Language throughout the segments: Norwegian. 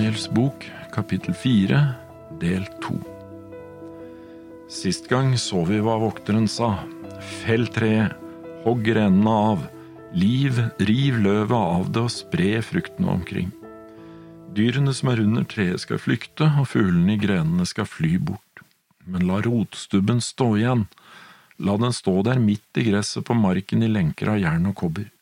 Daniels bok, kapittel fire, del to. Sist gang så vi hva vokteren sa. Fell treet, hogg grenene av, liv, riv løvet av det og spre fruktene omkring. Dyrene som er under treet skal flykte, og fuglene i grenene skal fly bort. Men la rotstubben stå igjen, la den stå der midt i gresset på marken i lenker av jern og kobber.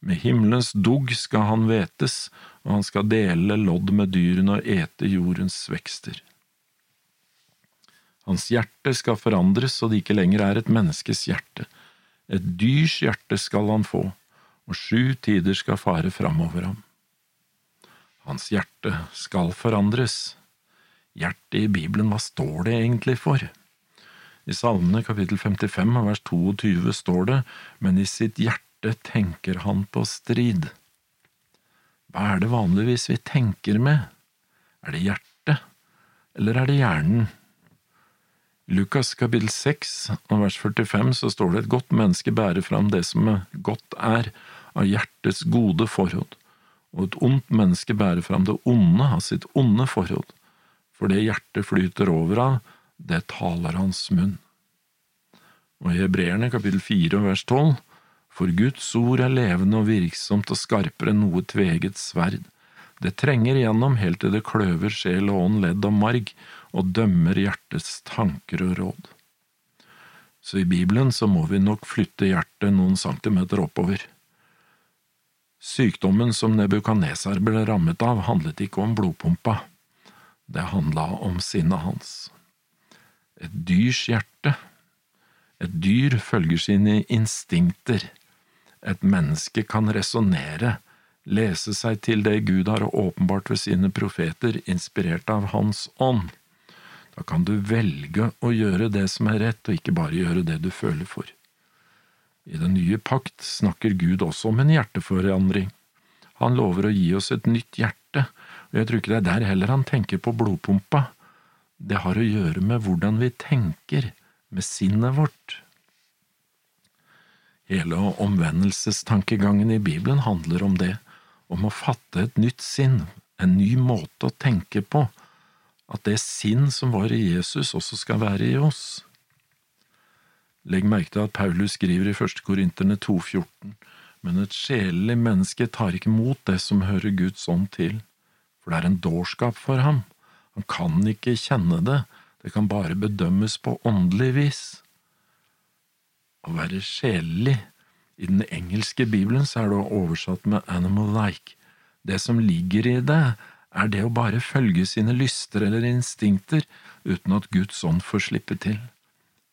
Med himmelens dugg skal han hvetes, og han skal dele lodd med dyrene og ete jordens vekster. Hans hjerte skal forandres så det ikke lenger er et menneskes hjerte. Et dyrs hjerte skal han få, og sju tider skal fare framover ham. Hans hjerte skal forandres. Hjertet i Bibelen, hva står det egentlig for? I Salmene kapittel 55 vers 22 står det, men i sitt hjerte hjerte tenker han på strid. Hva er det vanligvis vi tenker med? Er det hjertet, eller er det hjernen? I Lukas kapittel 6 og vers 45 så står det et godt menneske bærer fram det som godt er, av hjertets gode forråd, og et ondt menneske bærer fram det onde av sitt onde forråd, for det hjertet flyter over av, det taler hans munn. Og i Hebreerne kapittel 4 og vers 12 for Guds ord er levende og virksomt og skarpere enn noe tveget sverd. Det trenger igjennom helt til det kløver sjel og ånd, ledd og marg, og dømmer hjertets tanker og råd. Så i Bibelen så må vi nok flytte hjertet noen centimeter oppover. Sykdommen som Nebukaneser ble rammet av, handlet ikke om blodpumpa, det handla om sinnet hans. Et dyrs hjerte. Et dyr følger sine instinkter. Et menneske kan resonnere, lese seg til det Gud har åpenbart ved sine profeter, inspirert av Hans ånd. Da kan du velge å gjøre det som er rett, og ikke bare gjøre det du føler for. I den nye pakt snakker Gud også om en hjerteforandring. Han lover å gi oss et nytt hjerte, og jeg tror ikke det er der heller han tenker på blodpumpa. Det har å gjøre med hvordan vi tenker, med sinnet vårt. Hele omvendelsestankegangen i Bibelen handler om det, om å fatte et nytt sinn, en ny måte å tenke på, at det sinn som var i Jesus, også skal være i oss. Legg merke til at Paulus skriver i 1. Korinterne 2,14, men et sjelelig menneske tar ikke mot det som hører Guds ånd til, for det er en dårskap for ham, han kan ikke kjenne det, det kan bare bedømmes på åndelig vis. Å være sjelelig. I den engelske bibelen så er det oversatt med animal-like. Det som ligger i det, er det å bare følge sine lyster eller instinkter uten at Guds ånd får slippe til.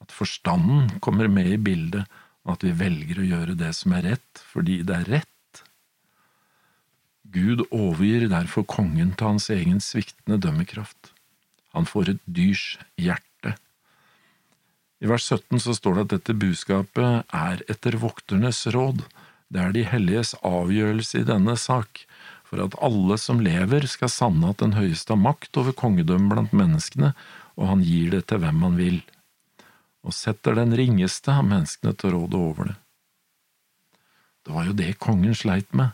At forstanden kommer med i bildet, og at vi velger å gjøre det som er rett fordi det er rett. Gud overgir derfor kongen til hans egen sviktende dømmekraft. Han får et dyrs hjerte. I vers 17 så står det at dette budskapet er etter vokternes råd, det er de helliges avgjørelse i denne sak, for at alle som lever skal sanne at den høyeste har makt over kongedømmet blant menneskene, og han gir det til hvem han vil, og setter den ringeste av menneskene til rådet over det. Det var jo det kongen sleit med,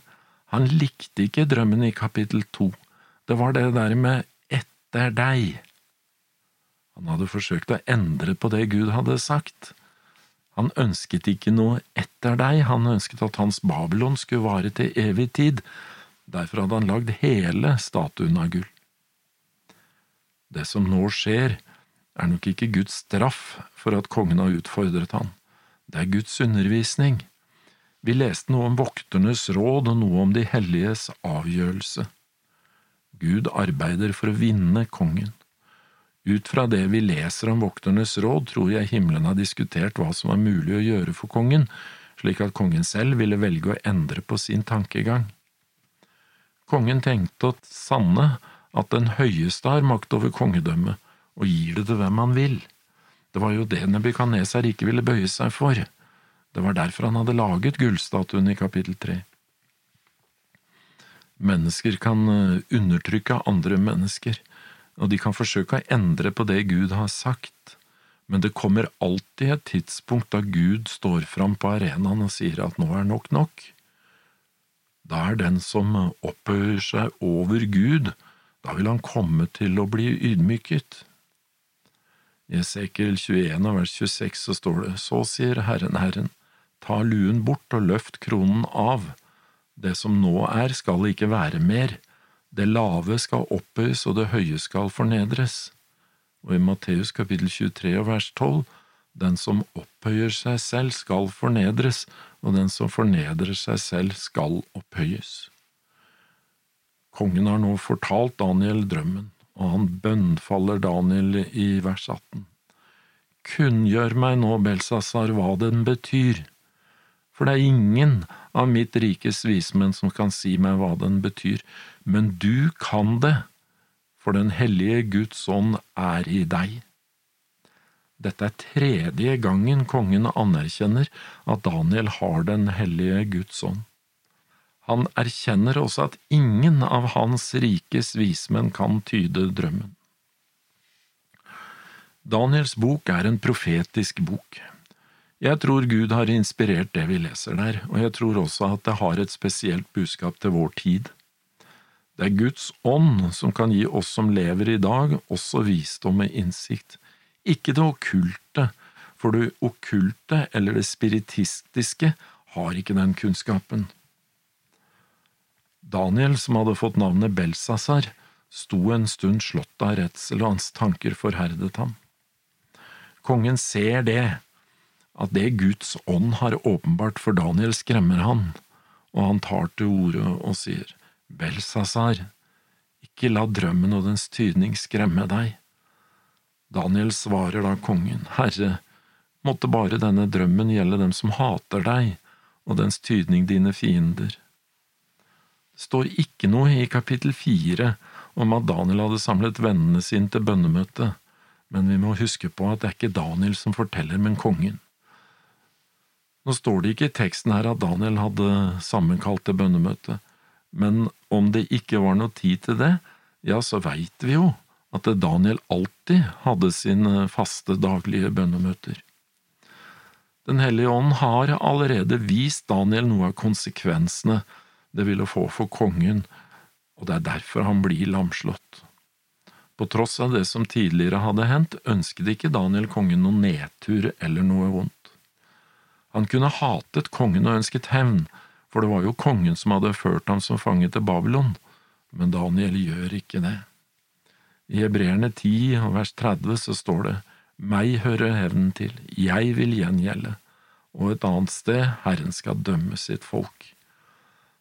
han likte ikke drømmen i kapittel to, det var det der med etter deg. Han hadde forsøkt å endre på det Gud hadde sagt. Han ønsket ikke noe etter deg, han ønsket at hans Babylon skulle vare til evig tid, derfor hadde han lagd hele statuen av gull. Det som nå skjer, er nok ikke Guds straff for at kongen har utfordret han, det er Guds undervisning. Vi leste noe om vokternes råd og noe om de helliges avgjørelse. Gud arbeider for å vinne kongen. Ut fra det vi leser om vokternes råd, tror jeg himmelen har diskutert hva som var mulig å gjøre for kongen, slik at kongen selv ville velge å endre på sin tankegang. Kongen tenkte å sanne at den høyeste har makt over kongedømmet, og gir det til hvem han vil. Det var jo det Nebukadneser ikke ville bøye seg for. Det var derfor han hadde laget gullstatuen i kapittel tre. Mennesker kan eh, undertrykke andre mennesker og de kan forsøke å endre på det Gud har sagt, men det kommer alltid et tidspunkt da Gud står fram på arenaen og sier at nå er nok nok. Da er den som opphøyer seg over Gud, Da vil han komme til å bli ydmyket. I Esekiel 21 vers 26 så står det, Så sier Herren Herren, ta luen bort og løft kronen av. Det som nå er, skal ikke være mer. Det lave skal opphøyes, og det høye skal fornedres. Og i Matteus kapittel 23 og vers 12, den som opphøyer seg selv, skal fornedres, og den som fornedrer seg selv, skal opphøyes. Kongen har nå fortalt Daniel drømmen, og han bønnfaller Daniel i vers 18. Kunngjør meg nå, Belsasar, hva den betyr, for det er ingen av mitt rikes vismenn som kan si meg hva den betyr, men du kan det, for den hellige Guds ånd er i deg. Dette er tredje gangen kongen anerkjenner at Daniel har den hellige Guds ånd. Han erkjenner også at ingen av hans rikes vismenn kan tyde drømmen. Daniels bok er en profetisk bok. Jeg tror Gud har inspirert det vi leser der, og jeg tror også at det har et spesielt budskap til vår tid. Det er Guds ånd som kan gi oss som lever i dag, også visdom og innsikt, ikke det okkulte, for det okkulte eller det spiritistiske har ikke den kunnskapen. Daniel, som hadde fått navnet Belsasar, sto en stund slått av redsel, og hans tanker forherdet ham. Kongen ser det, at det Guds ånd har åpenbart for Daniel, skremmer han, og han tar til orde og sier, Belsasar, ikke la drømmen og dens tydning skremme deg. Daniel svarer da kongen, Herre, måtte bare denne drømmen gjelde dem som hater deg, og dens tydning dine fiender. Det står ikke noe i kapittel fire om at Daniel hadde samlet vennene sine til bønnemøte, men vi må huske på at det er ikke Daniel som forteller, men kongen. Nå står det ikke i teksten her at Daniel hadde sammenkalt det bønnemøtet, men om det ikke var noe tid til det, ja, så veit vi jo at Daniel alltid hadde sine faste daglige bønnemøter. Den hellige ånd har allerede vist Daniel noe av konsekvensene det ville få for kongen, og det er derfor han blir lamslått. På tross av det som tidligere hadde hendt, ønsket ikke Daniel kongen noen nedtur eller noe vondt. Han kunne hatet kongen og ønsket hevn, for det var jo kongen som hadde ført ham som fange til Babylon, men Daniel gjør ikke det. I Hebreerne 10 vers 30 så står det Meg hører hevnen til, jeg vil gjengjelde, og et annet sted Herren skal dømme sitt folk.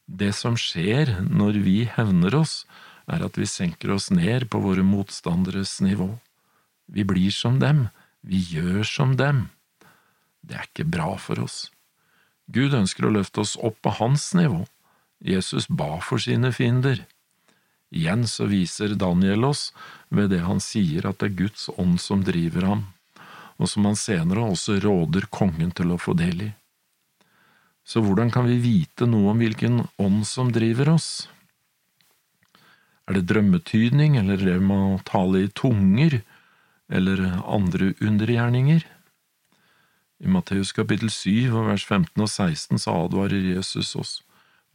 Det som skjer når vi hevner oss, er at vi senker oss ned på våre motstanderes nivå. Vi blir som dem, vi gjør som dem. Det er ikke bra for oss. Gud ønsker å løfte oss opp på hans nivå. Jesus ba for sine fiender. Igjen så viser Daniel oss ved det han sier at det er Guds ånd som driver ham, og som han senere også råder kongen til å få del i. Så hvordan kan vi vite noe om hvilken ånd som driver oss? Er det drømmetydning, eller det med å tale i tunger, eller andre undergjerninger? I Matteus kapittel 7 vers 15 og 16 så advarer Jesus oss,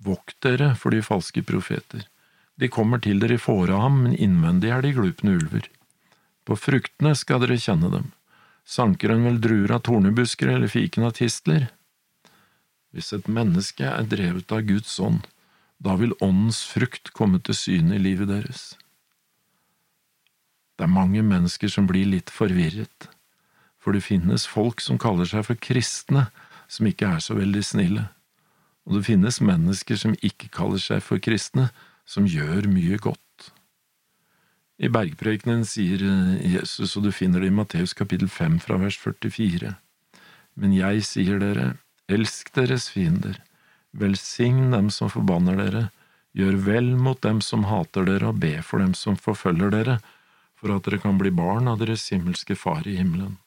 Vokt dere for de falske profeter de kommer til dere i fåre av ham, men innvendig er de glupne ulver. På fruktene skal dere kjenne dem. Sanker en vel druer av tornebusker eller fiken av tistler? Hvis et menneske er drevet av Guds ånd, da vil åndens frukt komme til syne i livet deres. Det er mange mennesker som blir litt forvirret, for det finnes folk som kaller seg for kristne, som ikke er så veldig snille, og det finnes mennesker som ikke kaller seg for kristne, som gjør mye godt. I bergprekenen sier Jesus, og du finner det i Matteus kapittel 5 fra vers 44, Men jeg sier dere, elsk deres fiender, velsign dem som forbanner dere, gjør vel mot dem som hater dere, og be for dem som forfølger dere, for at dere kan bli barn av deres himmelske Far i himmelen.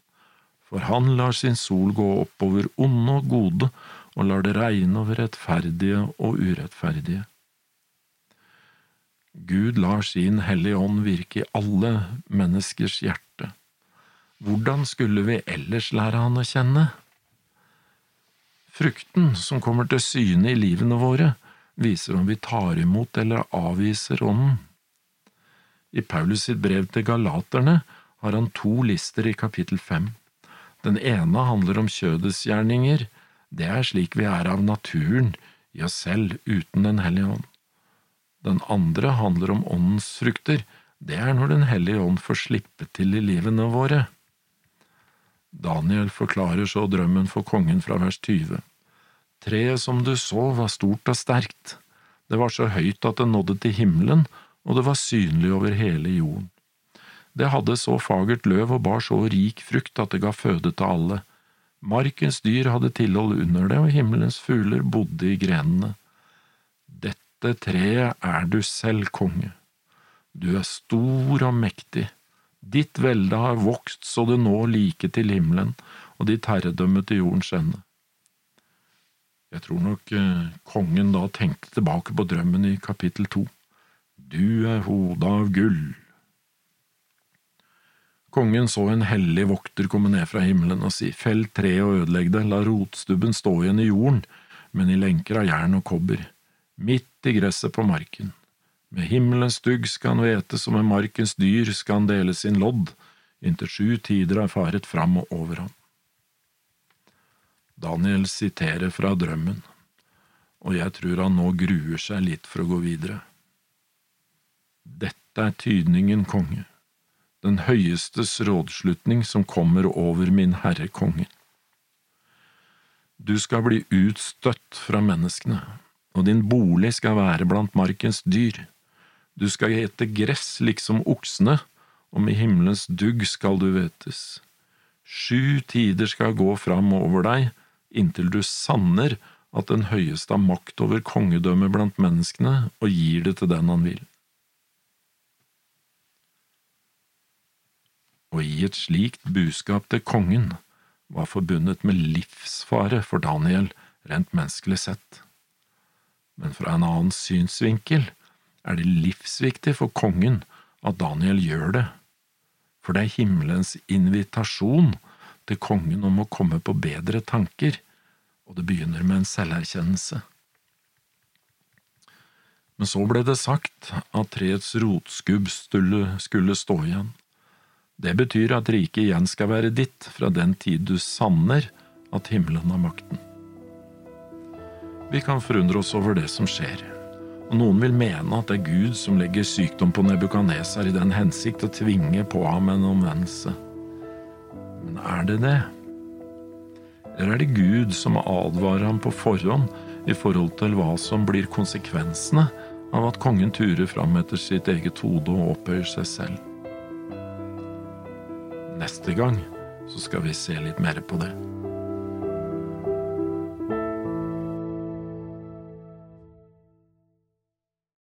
For han lar sin sol gå opp over onde og gode, og lar det regne over rettferdige og urettferdige. Gud lar sin Hellige Ånd virke i alle menneskers hjerte. Hvordan skulle vi ellers lære Han å kjenne? Frukten som kommer til syne i livene våre, viser om vi tar imot eller avviser Ånden. I Paulus sitt brev til galaterne har han to lister i kapittel fem. Den ene handler om kjødets gjerninger, det er slik vi er av naturen, i oss selv, uten Den hellige ånd. Den andre handler om åndens frukter, det er når Den hellige ånd får slippe til i livene våre. Daniel forklarer så drømmen for kongen fra vers 20. Treet som du så var stort og sterkt, det var så høyt at det nådde til himmelen, og det var synlig over hele jorden. Det hadde så fagert løv og bar så rik frukt at det ga føde til alle. Markens dyr hadde tilhold under det, og himmelens fugler bodde i grenene. Dette treet er du selv, konge. Du er stor og mektig. Ditt velde har vokst så det nå like til himmelen, og ditt herredømme til jordens ende. Jeg tror nok eh, kongen da tenkte tilbake på drømmen i kapittel to. Du er hodet av gull. Kongen så en hellig vokter komme ned fra himmelen og si, Fell treet og ødelegg det, la rotstubben stå igjen i jorden, men i lenker av jern og kobber, midt i gresset på marken. Med himmelens dugg skal han hvetes, som med markens dyr skal han dele sin lodd, inntil sju tider har faret fram og over ham. Daniel siterer fra drømmen, og jeg tror han nå gruer seg litt for å gå videre. Dette er tydningen, konge, den høyestes rådslutning som kommer over min Herre kongen. Du skal bli utstøtt fra menneskene, og din bolig skal være blant markens dyr. Du skal ete gress liksom oksene, og med himmelens dugg skal du vetes. Sju tider skal gå fram over deg, inntil du sanner at den høyeste har makt over kongedømmet blant menneskene og gir det til den han vil. Å gi et slikt budskap til kongen var forbundet med livsfare for Daniel rent menneskelig sett. Men fra en annen synsvinkel er det livsviktig for kongen at Daniel gjør det, for det er himmelens invitasjon til kongen om å komme på bedre tanker, og det begynner med en selverkjennelse. Men så ble det sagt at treets rotskubb skulle, skulle stå igjen. Det betyr at riket igjen skal være ditt fra den tid du sanner at himmelen har makten. Vi kan forundre oss over det som skjer og noen vil mene at det er Gud som legger sykdom på Nebukaneser i den hensikt å tvinge på ham en omvendelse. Men er det det? Eller er det Gud som advarer ham på forhånd i forhold til hva som blir konsekvensene av at kongen turer fram etter sitt eget hode og opphøyer seg selv? Neste gang så skal vi se litt mer på det.